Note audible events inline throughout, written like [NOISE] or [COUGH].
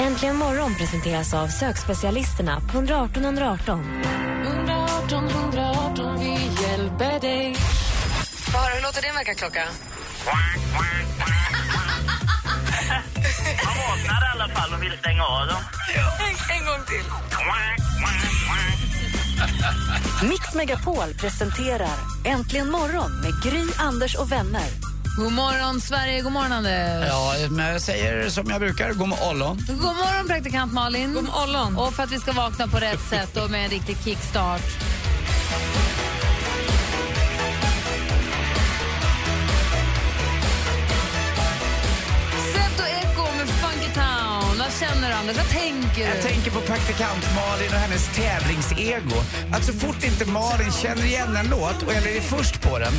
Äntligen morgon presenteras av sökspecialisterna på 118 118. 118 118, vi hjälper dig. Höra, hur låter din väckarklocka? Man vaknar i alla fall och vill stänga av dem. En, en gång till. Mix Megapol presenterar Äntligen morgon med Gry, Anders och vänner. God morgon, Sverige. God morgon, Anders. Ja, men jag säger som jag brukar, god morgon. God morgon, praktikant Malin. God morgon. Och för att vi ska vakna på rätt sätt och med en riktig kickstart. Anders? Vad tänker du? Jag tänker på praktikant Malin och hennes tävlingsego. Att så fort inte Malin känner igen en låt och eller är först på den,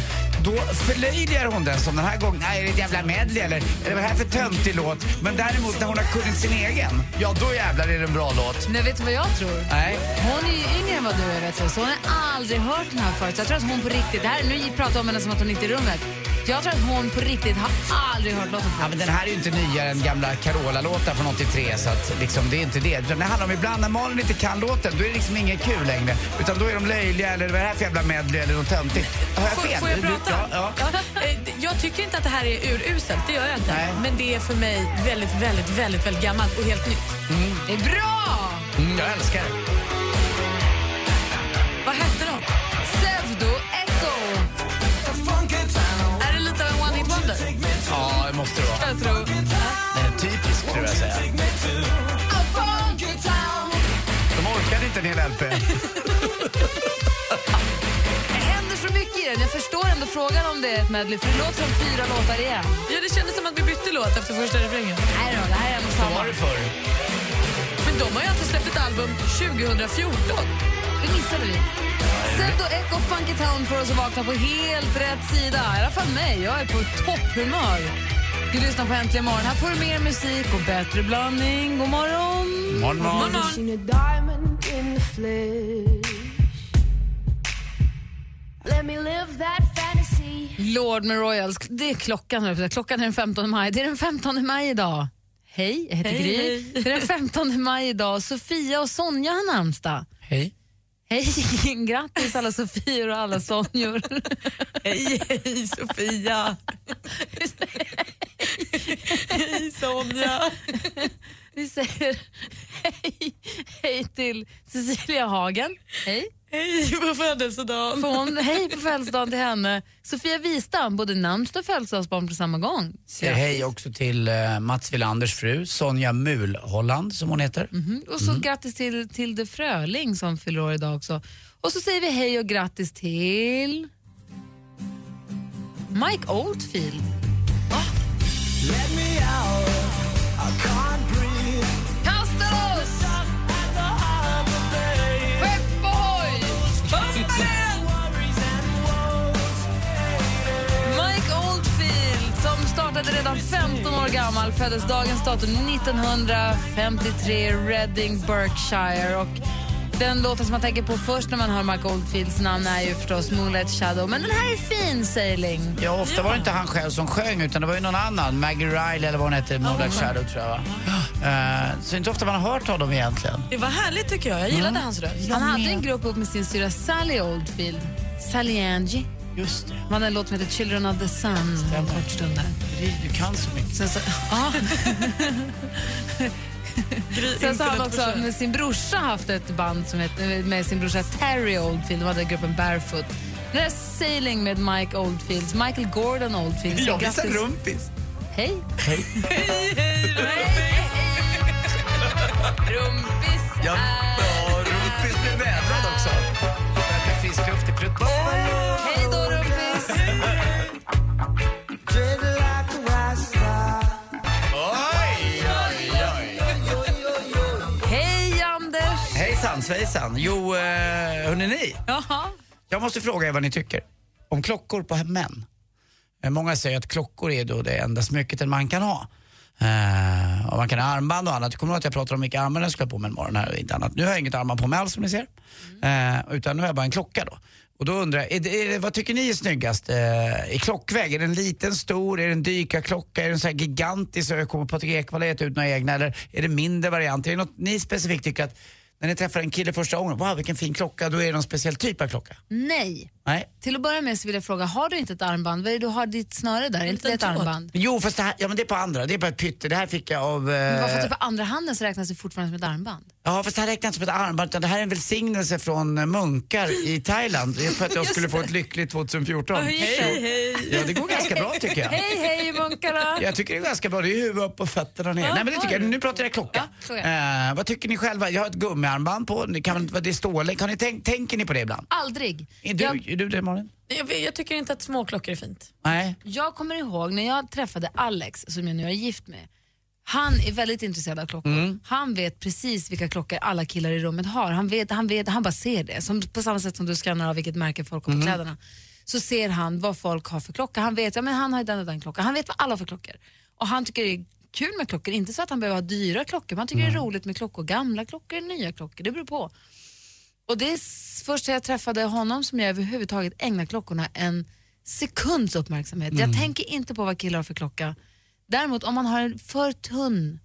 då förlöjligar hon den som den här gången. Nej, är det ett jävla medley eller? Är det här för töntig låt? Men däremot när hon har kunnat sin egen, ja då jävlar är det en bra låt. Nej, vet du vad jag tror? Nej. Hon är ju yngre än vad du är, vet du, så hon har aldrig hört den här förut. Så jag tror att hon på riktigt, det här, nu pratar jag om henne som att hon inte är i rummet. Jag tror att hon på riktigt har aldrig hört låten Ja, men den här är ju inte nyare än gamla Carola-låtar från 83 så att liksom, det är inte det. Det handlar om ibland när Malin inte kan låten, då är det liksom inget kul längre. Utan då är de löjliga eller vad är det här för jävla medley eller något töntigt. Har jag fel? får jag prata? Ja, ja. Eh, Jag tycker inte att det här är uruselt, det gör jag inte. Nej. Men det är för mig väldigt, väldigt, väldigt, väldigt gammalt och helt nytt. Det är bra! Mm, jag älskar det. Vad hette måste det vara. Jag tror. Den är typisk, tror jag säga. De orkade inte en hel LP. Det händer så mycket i den. Jag förstår ändå frågan om det är ett medley, för det låter som fyra låtar igen. Ja, det kändes som att vi bytte låt efter första refrängen. Nej då, det här är en och Så samma. var det förr. Men de har ju alltså släppt ett album 2014. Det missade vi. Och Echo Funky Town får oss att vakna på helt rätt sida. I alla fall mig. Jag är på topphumör. Du lyssnar på Äntligen morgon. Här får du mer musik och bättre blandning. God morgon! Morgon, morgon. morgon. Lord med Royals. Det är klockan. Klockan är den 15 maj. Det är den 15 maj idag. Hej, jag heter Hej, Gry. hej. Det är den 15 maj idag. Sofia och Sonja har namnsdag. Hej. Hej, [LAUGHS] grattis alla Sofior och alla Sonjor. Hej, hej Sofia! [LAUGHS] hej Sonja! [LAUGHS] Vi säger hej, hej till Cecilia Hagen. Hej. Hej på födelsedagen! Hon, hej på födelsedagen till henne. Sofia Wistam, både namnsdag och födelsedagsbarn på samma gång. Säger hej också till uh, Mats Wilanders fru, Sonja Mulholland som hon heter. Mhm. Och så grattis till Tilde Fröling som fyller år idag också. Och så säger vi hej och grattis till Mike Oldfield. Kasta oss! Skepp ohoj! Mike Oldfield som startade redan 15 år gammal föddes dagens datum 1953 Reading, Berkshire. Och den låten som man tänker på först när man hör Mike Oldfields namn är ju förstås Moonlight Shadow. Men den här är fin, Sailing. Ja, ofta var det inte han själv som sjöng utan det var ju någon annan. Maggie Riley eller vad hon hette, Moonlight Shadow tror jag va? Eh, så inte ofta man har hört honom egentligen. Det var härligt tycker jag. Jag gillade hans röst. Han hade en grupp upp med sin syra Sally Oldfield. Sally Angie. Just det. Man hade en låt som heter Children of the Sun. En kort stund där. Du kan så mycket. Sen så. [LAUGHS] [LAUGHS] Sen så har han också med sin brorsa haft ett band som heter, med sin brorsa Terry Oldfield. De hade gruppen Barefoot. Det är Sailing med Mike Oldfields, Michael Gordon Oldfield. Jag visar grattis. rumpis. Hej. Hej. Rumpis Ja, är... ja rumpis blev vädrad också. Det frisk luft i plutt. Hej då, Rumpis. Svejsan. Jo, eh, hörni ni. Jaha. Jag måste fråga er vad ni tycker om klockor på män. Eh, Många säger att klockor är då det enda smycket en man kan ha. Eh, och man kan ha armband och annat. Jag kommer ihåg att jag pratade om vilka armband jag skulle ha på mig imorgon här och inte annat. Nu har jag inget armband på mig alls som ni ser. Eh, utan nu har jag bara en klocka då. Och då undrar jag, är det, är det, vad tycker ni är snyggast eh, i klockväg? Är den liten, stor, är det en dykarklocka, är den så här gigantisk så jag kommer Patrik Ekwall gett ut några egna eller är det mindre varianter? Är det något ni specifikt tycker att när ni träffar en kille första gången, wow vilken fin klocka, då är det någon speciell typ av klocka? Nej. Nej. Till att börja med så vill jag fråga, har du inte ett armband? Vad är det du har ditt snöre där? Är inte det ett armband? Jo fast det här, ja men det är på andra, det är på ett pytte. Det här fick jag av... Men Eh, bara för att du på andra handen så räknas det fortfarande som ett armband. ja fast det här räknas inte som ett armband utan det här är en välsignelse från eh, munkar i Thailand. Det för att jag [LAUGHS] skulle få ett lyckligt 2014. Hej, hej. Ja det går ganska bra tycker jag. Hej, hej munkarna! Jag tycker det är ganska bra, det är huvud upp och fötterna ner. Nej men det tycker jag, nu pratar jag klocka. Ja, klocka. Eh, vad tycker ni själva? Jag har ett gummiarmband på, det kan väl det är stålänk. Har ni tänkt, tänker ni på det ibland? Aldrig. Är du, Jag, är du det Malin? Jag, jag tycker inte att småklockor är fint. Nej. jag kommer ihåg när jag träffade Alex, som jag nu är gift med. Han är väldigt intresserad av klockor. Mm. Han vet precis vilka klockor alla killar i rummet har. Han, vet, han, vet, han bara ser det. Som, på samma sätt som du skannar av vilket märke folk har Mm. på kläderna. Så ser han vad folk har för klocka. Han vet, ja men han har den och den klockan. Han vet vad alla har för klockor. Och han tycker det är kul med klockor. Inte så att han behöver ha dyra klockor, men han tycker det är roligt med klockor. Gamla klockor, nya klockor, det beror på. Och det är först när jag träffade honom som jag överhuvudtaget ägnar klockorna en sekunds uppmärksamhet. Jag tänker inte på vad killar har för klocka. Däremot om man har en för tunn,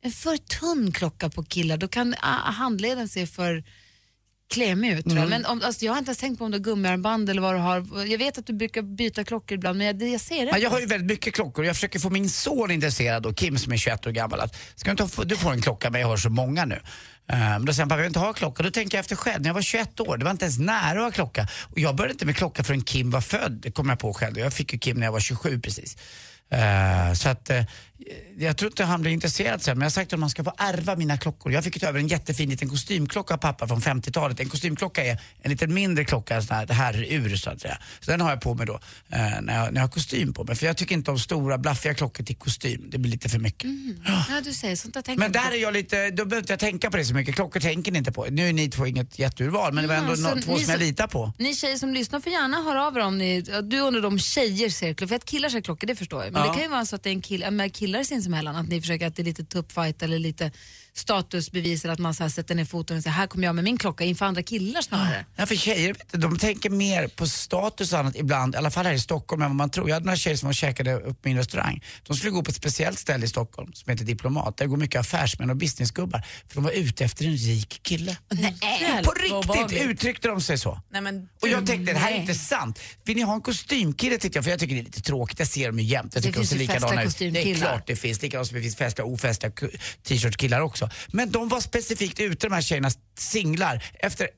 en för tunn klocka på killar, då kan ah, handleden se för klemig ut. Tror jag. Men om, alltså, jag har inte ens tänkt på om du har gummiarmband eller vad du har. Jag vet att du brukar byta klockor ibland, men jag, jag ser det Ja, jag har ju väldigt mycket klockor och jag försöker få min son intresserad då, Kim som är 21 år gammal att ska inte ha, du får en klocka men jag har så många nu. Um, då säger han, pappa jag vill inte ha klocka. Då tänker jag efter själv, när jag var 21 år, det var inte ens nära att ha klocka. Och jag började inte med klocka förrän Kim var född, det kom jag på själv. Jag fick ju Kim när jag var 27 precis. Eh, så att eh, jag tror inte han blir intresserad sen, men jag har sagt att man ska få ärva mina klockor. Jag fick ta över en jättefin liten kostymklocka av pappa från 50-talet. En kostymklocka är en lite mindre klocka, en sån här, det här ur så att säga. Så den har jag på mig då eh, när, jag, när jag har kostym på mig. För jag tycker inte om stora blaffiga klockor till kostym, det blir lite för mycket. Ja, du säger sånt tänker Men jag där är jag lite, då behöver inte jag tänka på det så mycket. Klockor tänker ni inte på. Nu är ni två inget jätteurval, men det var ändå Mm, så två ni som jag som- litar på. Ni tjejer som lyssnar får gärna höra av er om ni, du undrar om tjejer ser klockor, för att killar ser klockor det förstår jag. Men Ja. det kan ju vara så att det är en kill, med killar sinsemellan, att ni försöker att det är lite tuppfight eller lite statusbevis eller att man så här sätter ner foten och säger här kommer jag med min klocka inför andra killar snarare. Ja, för tjejer vet du, de tänker mer på status och annat ibland, i alla fall här i Stockholm än vad man tror. Jag hade några tjejer som var och käkade upp min restaurang. De skulle gå på ett speciellt ställe i Stockholm som heter Diplomat. Där går mycket affärsmän och businessgubbar. För de var ute efter en rik kille. Nej. På vad riktigt uttryckte de sig så. Nej, men, Och jag tänkte, det här är inte sant. Vill ni ha en kostymkille tyckte jag, för jag tycker det är lite tråkigt. Jag ser dem ju jämt. Jag Det tycker de finns ser ju festliga likadana ut. Det är klart det finns. Likadant som det finns festliga och ofestliga t-shirtkillar också. Men de var specifikt ute, de här tjejernas singlar, efter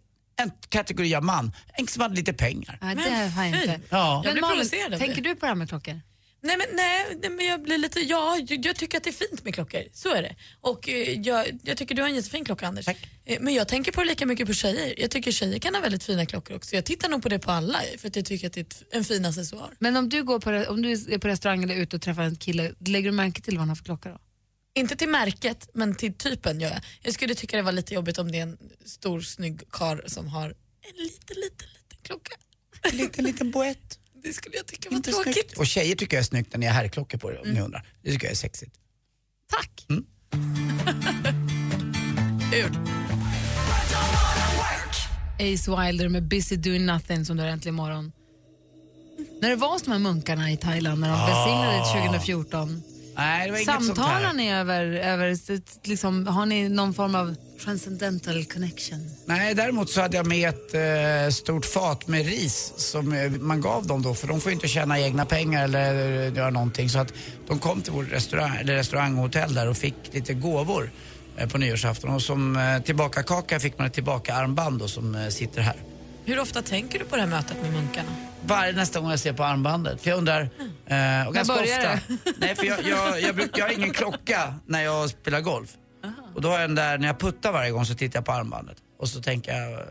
en kategori av man. En som hade lite pengar. Nej, Men det har jag inte. Ja. Jag Men blir Malin, provocerad av tänker det. du på det här med klockor? Nej men, nej, nej, men jag blir lite, ja, jag, jag tycker att det är fint med klockor. Så är det. Och eh, jag, jag tycker du har en jättefin klocka Anders. Tack. Eh, men jag tänker på det lika mycket på tjejer. Jag tycker tjejer kan ha väldigt fina klockor också. Jag tittar nog på det på alla för att jag tycker att det är ett, en fin accessoar. Men om du, går på, re- om du är på restaurang eller ute och träffar en kille, lägger du märke till vad han har för klocka då? Inte till märket men till typen gör jag. Jag skulle tycka det var lite jobbigt om det är en stor snygg kar som har en liten, liten, liten klocka. En liten, liten boett. [LAUGHS] Det skulle jag tycka var Inte tråkigt. snyggt. Och tjejer tycker jag är snyggt när ni har herrklockor på er, om ni undrar. Det tycker jag är sexigt. Tack! [LAUGHS] Ace Wilder med Busy Doing Nothing som du har äntligen imorgon. När det var de här munkarna i Thailand när de välsignade 2014, Nej, det var inget sånt samtalar här. ni över, över liksom, har ni någon form av transcendental connection? Nej, däremot så hade jag med ett eh, stort fat med ris som eh, man gav dem då, för de får ju inte tjäna egna pengar eller eh, göra någonting. Så att de kom till vår restaurang, eller restaurang och hotell där och fick lite gåvor eh, på nyårsafton. Och som eh, tillbaka-kaka fick man ett tillbaka-armband då, som sitter här. Hur ofta tänker du på det här mötet med munkarna? Varje nästa gång jag ser på armbandet. För jag undrar, eh, och ganska ofta. [LAUGHS] Nej, för jag, jag, jag, bruk, jag har ingen klocka när jag spelar golf. Och då har jag den där, när jag puttar varje gång så tittar jag på armbandet. Och så tänker jag,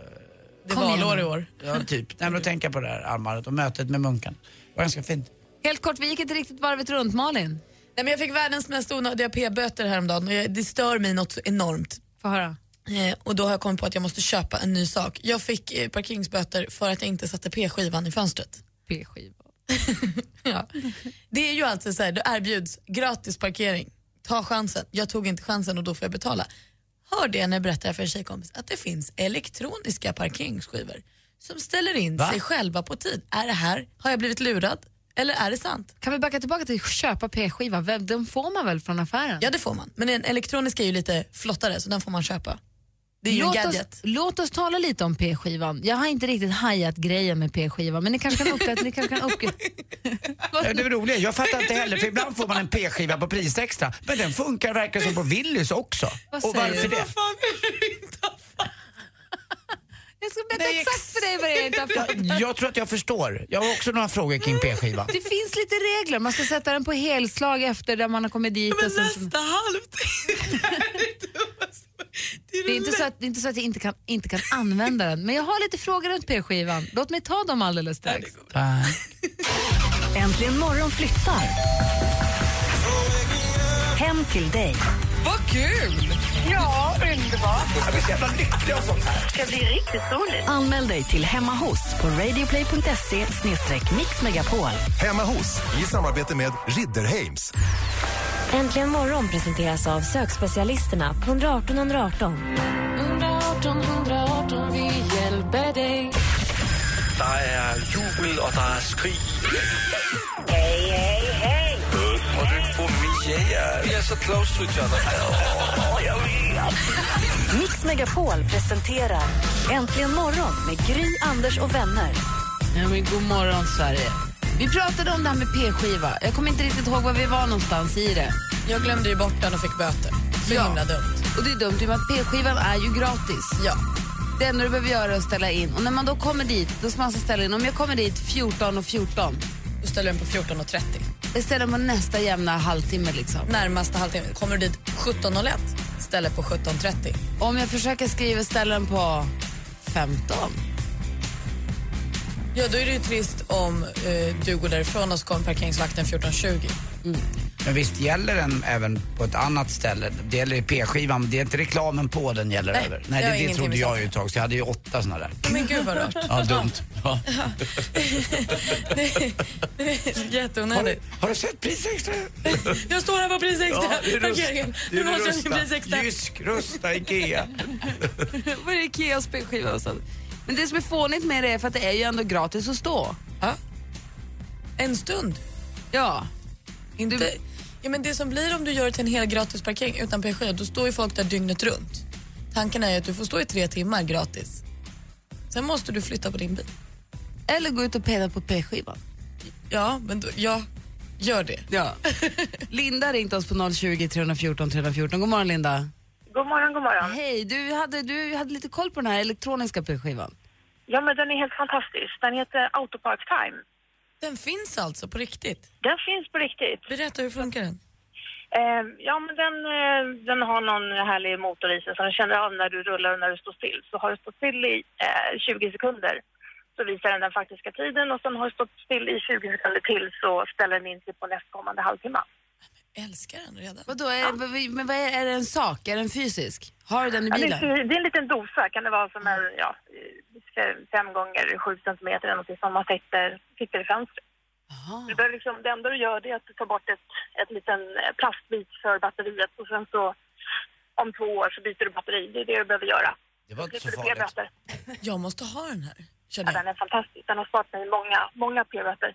Det är valår i år. ja typ, nej men då tänker jag på det här armbandet och mötet med munken. Det var ganska fint. Helt kort, vi gick inte riktigt varvet runt. Malin, Nej, men jag fick världens mest onödiga p-böter häromdagen och jag, det stör mig något så enormt. få höra. Eh, och då har jag kommit på att jag måste köpa en ny sak. Jag fick eh, parkeringsböter för att jag inte satte p-skivan i fönstret. P-skiva. [LAUGHS] Ja. Det är ju alltså så här, det erbjuds gratis parkering. Ta chansen. Jag tog inte chansen och då får jag betala. Hörde jag när jag berättade för en tjejkompis att det finns elektroniska parkeringsskivor som ställer in Va? sig själva på tid. Är det här, har jag blivit lurad? Eller är det sant? Kan vi backa tillbaka till köpa p-skiva? Den får man väl från affären? Ja det får man. Men en elektronisk är ju lite flottare så den får man köpa. Det är ju en låt, gadget. oss, låt oss tala lite om p-skivan. Jag har inte riktigt hajat grejen med p-skivan men ni kanske kan upprätta... ni kanske kan upp... [LAUGHS] Det är roliga. Jag fattar inte heller, för ibland får man en p-skiva på prisextra. Men den funkar verkar som på Willys också. Vad Och säger varför du? det? Jag ska berätta Nej, exakt för dig vad det är jag inte har fattat. Jag, jag tror att jag förstår. Jag har också några frågor kring p-skivan. Det finns lite regler. Man ska sätta den på helslag efter där man har kommit dit. och sen, så- halvtid. Det, är inte så att, inte så att jag inte kan, inte kan använda den. Men jag har lite frågor runt p-skivan. Låt mig ta dem alldeles strax. Äntligen morgon flyttar. Hem till dig. Vad kul! Ja, underbart. Jag blir så jävla lycklig av sånt här. Det ska bli riktigt roligt. Anmäl dig till Hemma hos på radioplay.se mixmegapol. Hemma hos, i samarbete med Ridderheims. Äntligen morgon presenteras av sökspecialisterna på 118 118. 118 118, vi hjälper dig. Der er jubel, og der er skrig. Hej, hej, hej. Yeah, we are so close to each other. Mix Megapol presenterar Äntligen morgon med Gry, Anders och vänner. Ja, men god morgon, Sverige. Vi pratade om det här med p-skiva. Jag kommer inte riktigt ihåg var vi var någonstans i det. Jag glömde ju bort den och fick böter. Så ja. himla dumt. Och det är dumt, i att p-skivan är ju gratis. Ja. Det enda du behöver göra är att ställa in. Och när man då kommer dit, då ska man alltså ställa in. Om jag kommer dit 14.14... 14. Då ställer den på 14.30. Istället på nästa jämna halvtimme. Liksom. Närmaste halvtimme. Kommer du dit 17.01 istället på 17.30? Om jag försöker skriva ställen på 15. Ja, då är det ju trist om eh, du går därifrån och så kommer parkeringsvakten 14.20. Mm. Men visst gäller den även på ett annat ställe? Det gäller i p-skivan, det är inte reklamen på den gäller Nej, över. det Nej, har det, det ingenting trodde jag ju ett tag, så jag hade ju åtta såna där. Men gud vad rart. Ja, dumt. Ja. Har, [LAUGHS] Jätteonödigt. har du sett prisextra? Jag står här på prisextra. Ja, det Parkeringen. det Nu måste jag prisextra. Jysk, Rusta, Ikea. [LAUGHS] Vad är det Ikeas p-skiva? och? Men det som är fånigt med det är för att det är ju ändå gratis att stå. Ja. En stund. Ja. Inte, ja, men det som blir om du gör det till en hel gratis parkering utan p-skiva, då står ju folk där dygnet runt. Tanken är ju att du får stå i tre timmar gratis. Sen måste du flytta på din bil. Eller gå ut och peta på p-skivan. Ja, men då, ja, gör det. Ja. [LAUGHS] Linda ringt oss på 020 314 314. God morgon Linda. God morgon, god morgon. Hej, du hade, du hade lite koll på den här elektroniska p-skivan. Ja, men den är helt fantastisk. Den heter Autopark Time. Den finns alltså på riktigt. Den finns på riktigt. Berätta, hur funkar den? Eh, ja, men den, eh, den har någon härlig motor i sig så den känner av när du rullar och när du står still. Så har du stått still i eh, 20 sekunder så visar den den faktiska tiden och sen har du stått still i 20 sekunder till så ställer den in sig på nästkommande halvtimme. Älskar den redan. Vadå, är, vad- men vad är, är det en sak? Är det en fysisk? Har du den i Ja, det, bilen? är, det är en liten dosa, kan det vara som en, ja, fem gånger sju centimeter eller någonting som man sitter, sitter i fönstret. Du behöver liksom, det enda du gör det är att du tar bort ett, ett liten eh, plastbit för batteriet och sen så om två år så byter du batteri. Det är det du behöver göra. Det var inte så farligt. p-böter. Jag måste ha den här. Ja, den är fantastisk. Den har sparat mig många, många p-böter.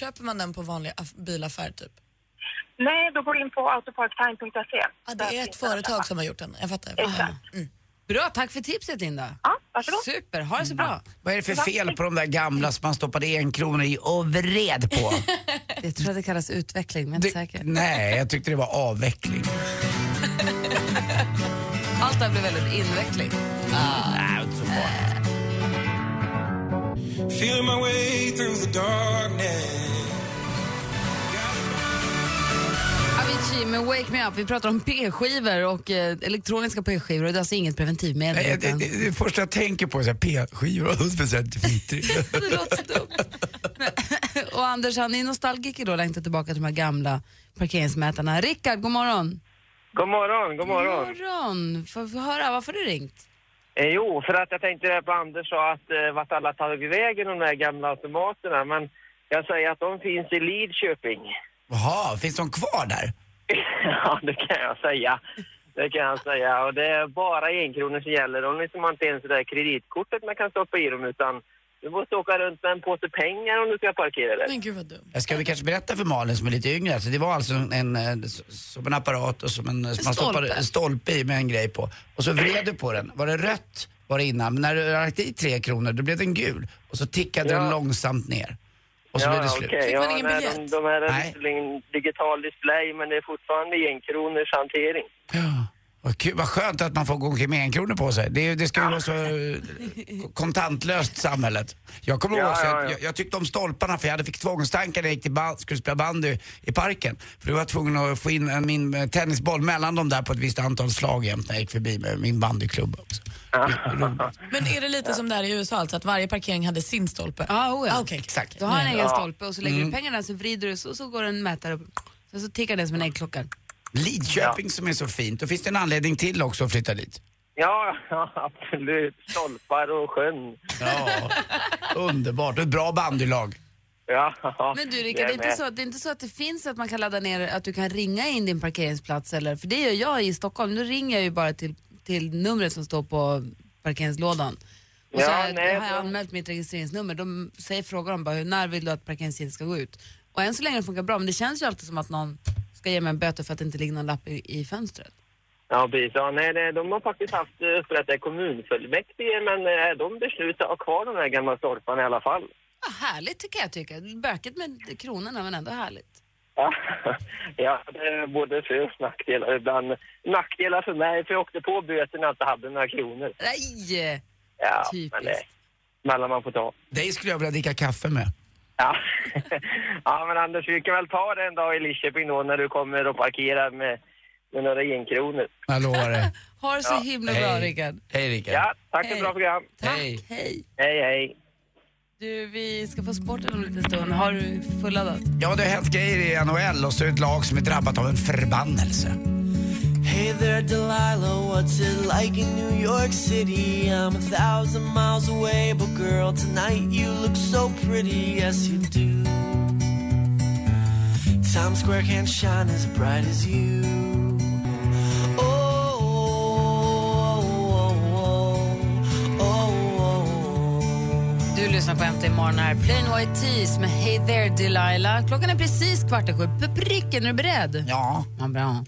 Köper man den på vanlig aff- bilaffär typ? Nej, då går du in på autoparktime.se. Ja, det är ett företag som har gjort den. Jag fattar. Exakt. Bra, tack för tipset Linda. Ja, varsågod. Super, ha det så bra. Vad är det för fel på de där gamla som man stoppade en krona i och vred på? [LAUGHS] Jag tror att det kallas utveckling, men jag är inte säker. Nej, jag tyckte det var avveckling. [LAUGHS] Allt det här blir väldigt inveckling. Nej, inte så farligt. Feel my way through the darkness. Avicii med Wake Me Up. Vi pratar om p-skivor och eh, elektroniska p-skivor och det är alltså inget preventivmedel. Nej, det, utan- det, det första jag tänker på är p-skivor och speciellt fitrig. Det låter dumt. Men, [LAUGHS] och Anders han är nostalgiker då, längtar tillbaka till de här gamla parkeringsmätarna. Rickard, god morgon. God morgon, god morgon. God morgon. Får vi höra, varför har du ringt? Eh, jo, för att jag tänkte det på Anders sa att eh, vart alla tagit vägen de där gamla automaterna. Men jag säger att de finns i Lidköping. Jaha, finns de kvar där? [LAUGHS] ja, det kan jag säga. Det kan jag säga. Och det är bara en kronor som gäller. De liksom har inte ens det där kreditkortet man kan stoppa i dem utan du måste åka runt med en påse pengar om du ska parkera där. Men gud vad dumt. Jag ska vi kanske berätta för Malin som är lite yngre, alltså det var alltså en, s- som en apparat och som en, som man stoppade stolpe. en stolpe i med en grej på. Och så vred du på den. Var det rött var det innan, men när du lagt i tre kronor då blev den gul. Och så tickade Ja. den långsamt ner. Och så ja, blev det slut. okej. Fick man ja, ingen nej, biljett? De, de här är visserligen digital display men det är fortfarande en kronors hantering. Ja. Vad, kul, vad skönt att man får gå omkring med en kronor på sig. Det, det ska ju vara så eh, kontantlöst samhället. Jag kommer ihåg Ja, också, ja, att ja. Jag, jag tyckte om stolparna för jag hade fick tvångstankar när jag gick till band, skulle spela bandy i parken. För då var tvungen att få in en, min eh, tennisboll mellan dem där på ett visst antal slag jämt när jag gick förbi med min bandyklubba också. Men är det lite som där i USA, alltså att varje parkering hade sin stolpe? Ja, oh ja. Ah, okej. Exakt. Du har en egen Ja. stolpe och så lägger Mm. du pengarna så vrider du så, så går en mätare upp. Sen så tickar den som en äggklocka. Lidköping som är så fint. Då finns det en anledning till också att flytta dit. Ja, [LAUGHS] ja, absolut. Stolpar och sjön. Ja, underbart. Ett bra bandylag. Ja, Men du Rickard, det är, inte så, det är inte så att det finns att man kan ladda ner, att du kan ringa in din parkeringsplats eller, för det gör jag i Stockholm. Nu ringer jag ju bara till, till numret som står på parkeringslådan. Och så Ja, har jag, nej, jag har jag anmält mitt registreringsnummer. De säger, frågar de bara, hur- när vill du att parkeringstiden ska gå ut? Och än så länge det funkar bra, men det känns ju alltid som att någon ska ge mig en böter för att det inte ligger någon lapp i, i fönstret. Ja, precis. Ja, nej, det, de har faktiskt haft eh, upprättat kommunfullmäktige men eh, de beslutar att ha kvar de här gamla stolparna i alla fall. Ja, härligt tycker jag. Tycker. Bökigt med kronorna men ändå härligt. Ja, [LAUGHS] ja det är både för och nackdelar. Ibland nackdelar för mig för jag åkte på böter när jag inte hade några kronor. Nej! Ja, Typiskt. men det mellan man får ta. Dig skulle jag vilja dricka kaffe med. Ja. [LAUGHS] ja, men Anders, vi kan väl ta det en dag i Lidköping då när du kommer och parkerar med, med några enkronor. Jag lovar det. [LAUGHS] Ha det så Ja. himla bra Hej. Rickard. Hej Rickard. Ja, tack för ett bra program. Hej. Hej. Hej, hej. Du, vi ska få sporten om en liten stund. Har du fulladdat? Ja, det har hänt grejer i NHL och så är det ett lag som är drabbat av en förbannelse. Hey there, Delilah, what's it like in New York City? I'm a thousand miles away, but girl, tonight you look so pretty, yes you do. Times Square can't shine as bright as you. Oh, oh, oh, oh, Du lyssnar på Äntligen morgon här. Plain White Tees med Hey there Delilah. Klockan är precis kvart i sju. På pricken, är du beredd? Ja. Ja, bra.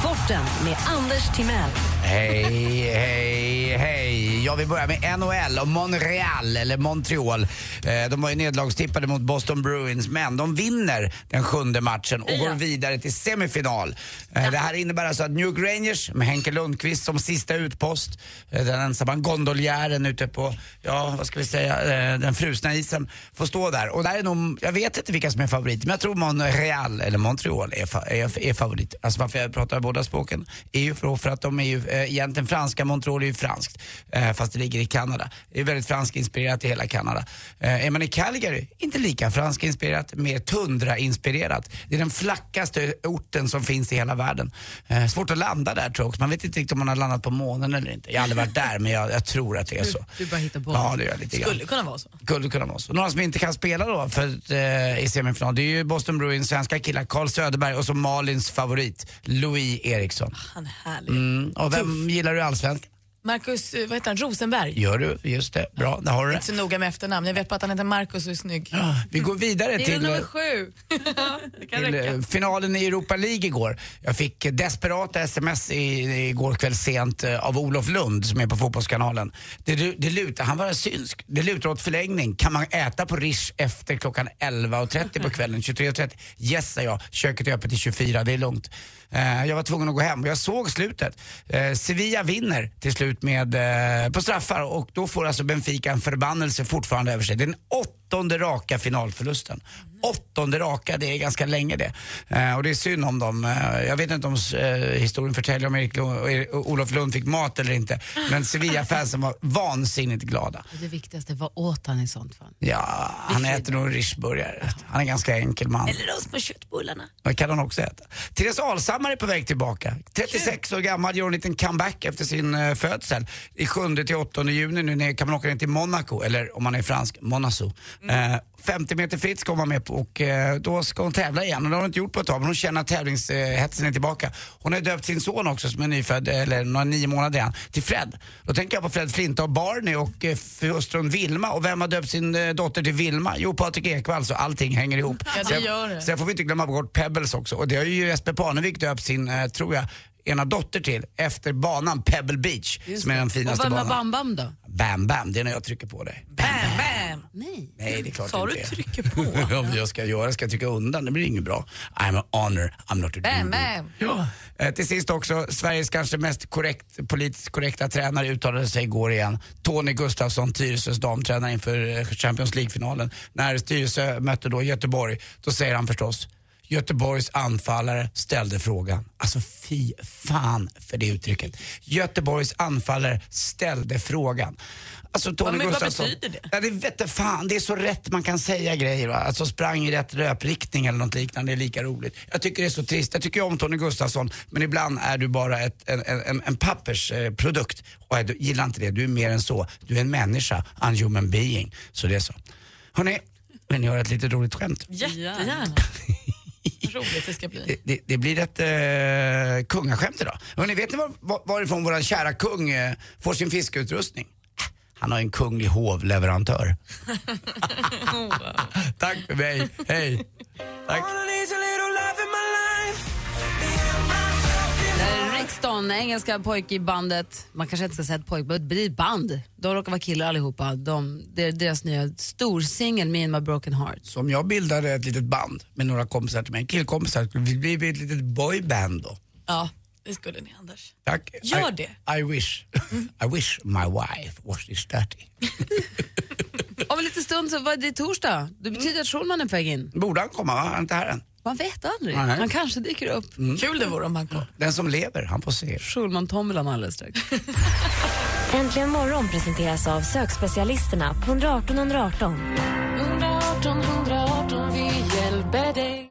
Sporten med Anders Timell. Hej, hej, hej. Jag vill börja med NHL och Montreal, eller Montreal. Eh, De var ju nedlagstippade mot Boston Bruins, men de vinner den sjunde matchen och går vidare till semifinal. Eh, Det här innebär alltså att New Rangers med Henke Lundqvist som sista utpost, eh, den ensamma gondoljären ute på, ja vad ska vi säga, den frusna isen, får stå där. Och där är nog, jag vet inte vilka som är favoriter, men jag tror Montreal, eller Montreal, är, fa- är, är favorit. Alltså varför jag pratar båda språken är ju för, att de är ju eh, egentligen franska, Montreal är ju franskt, eh, fast det ligger i Kanada. Det är väldigt franskinspirerat i hela Kanada. Eh, är man i Calgary, inte lika franskinspirerat, mer tundra-inspirerat. Det är den flackaste orten som finns i hela världen. Eh, svårt att landa där tror jag också. Man vet inte riktigt om man har landat på månen eller inte. Jag har aldrig varit där, men jag, jag tror att det är så. Du bara hittar på. Ja, det gör jag lite grann. Skulle kunna vara så. Skulle kunna vara så. Några som inte kan spela då för, eh, i semifinal, det är ju Boston Bruins svenska killar, Carl Söderberg och så Malins favorit, Louis Eriksson. Han är härlig. Mm. Och vem gillar du Allsvenskan? Marcus, eh, vad heter han, Rosenberg? Gör du? Just det. Bra, där har du det. Inte så noga med efternamn. Jag vet bara att han heter Marcus och är snygg. Vi går vidare Det är till, nummer eh, sju. [LAUGHS] det kan till räcka. eh, finalen i Europa League igår. Jag fick desperata sms i, igår kväll sent av Olof Lund som är på Fotbollskanalen. Det, det lutar, han var synsk, det lutar åt förlängning. Kan man äta på Rish efter klockan 11.30 på kvällen, 23.30? Yes, sa jag. Köket är öppet till 24, det är lugnt. Jag var tvungen att gå hem och jag såg slutet. Sevilla vinner till slut med, eh, på straffar och då får alltså Benfica en förbannelse fortfarande över sig. Den åttonde raka finalförlusten. Åttonde raka, det är ganska länge det. Eh, och det är synd om dem. Eh, jag vet inte om eh, historien förtäljer om Erik Lund, Erik- Olof Lund fick mat eller inte. Men Sevilla-fansen var vansinnigt glada. Det viktigaste, vad åt han i sånt fall? Ja, han äter nog rischburgare. Han är en ganska enkel man. Eller rost på köttbullarna. Det kan han också äta. Therese Alshammar är på väg tillbaka. 36 år gammal, gör en liten comeback efter sin uh, födsel. I 7 till 8 juni nu när- kan man åka ner till Monaco, eller om man är fransk, Monaco. Eh, 50 meter fritt ska hon vara med på och eh, då ska hon tävla igen. Och det har hon inte gjort på ett tag men hon känner att tävlingshetsen är tillbaka. Hon har döpt sin son också som är nyfödd, eller några nio månader igen, till Fred. Då tänker jag på Fred Flinta och Barney och eh, hustrun Vilma. Och vem har döpt sin eh, dotter till Vilma? Jo, Patrik Ekwall, så allting hänger ihop. Ja, det gör det. Sen får vi inte glömma bort Pebbles också. Och det har ju Jesper Parnevik döpt sin, eh, tror jag, ena dotter till efter banan Pebble Beach som är den Och finaste vem har banan. Bam Bam då? Bam Bam, det är när jag trycker på dig. Bam, bam. Nej. Nej, det är klart Sa du inte trycker på? [LAUGHS] Om jag ska göra, ska jag trycka undan, det blir inget bra. I'm an honor, I'm not a Bam, bam. Ja. Eh, till sist också, Sveriges kanske mest korrekt, politiskt korrekta tränare uttalade sig igår igen. Tony Gustafsson, Tyresös damtränare inför Champions League-finalen. När Tyresö mötte då Göteborg, då säger han förstås Göteborgs anfallare ställde frågan. Alltså fy fan för det uttrycket. Göteborgs anfallare ställde frågan. Alltså Tony Ja, men vad Gustafsson. betyder det? Ja, det vet fan, det är så rätt man kan säga grejer. Va? Alltså sprang i rätt löpriktning eller något liknande, det är lika roligt. Jag tycker det är så trist. Jag tycker om Tony Gustafsson, men ibland är du bara ett, en, en, en pappersprodukt. Och jag gillar inte det, du är mer än så. Du är en människa, en human being. Så det är så. Hörrni, vill ni höra ett litet roligt skämt? Jättegärna. [LAUGHS] Vad roligt det ska bli. Det, det, det blir ett eh, kungaskämt idag. Hörrni, vet ni var, var, varifrån vår kära kung eh, får sin fiskeutrustning? Han har en kunglig hovleverantör. [LAUGHS] [LAUGHS] Tack för mig, hej. Tack. Är Rixton, engelska pojk i bandet. Man kanske inte ska säga ett pojk, men det är ett band. De råkar vara killar allihopa. De, det är deras nya storsingel, Me and my broken heart. Så om jag bildade ett litet band med några kompisar till mig, killkompisar, skulle vi bli ett litet boyband då? Ja, det skulle ni Anders. Tack. Gör I, det. I wish, I wish my wife was this dirty. [LAUGHS] Om en liten stund så var det torsdag. Det betyder att Schulman är på väg in. Borde han komma? va? Han är inte här än. Man vet aldrig. Nej. Han kanske dyker upp. Kul det vore om han kom. Den som lever, han får se. Schulman-tombolan alldeles strax. [LAUGHS] Äntligen morgon presenteras av sökspecialisterna på 118 118. 118 118, vi hjälper dig.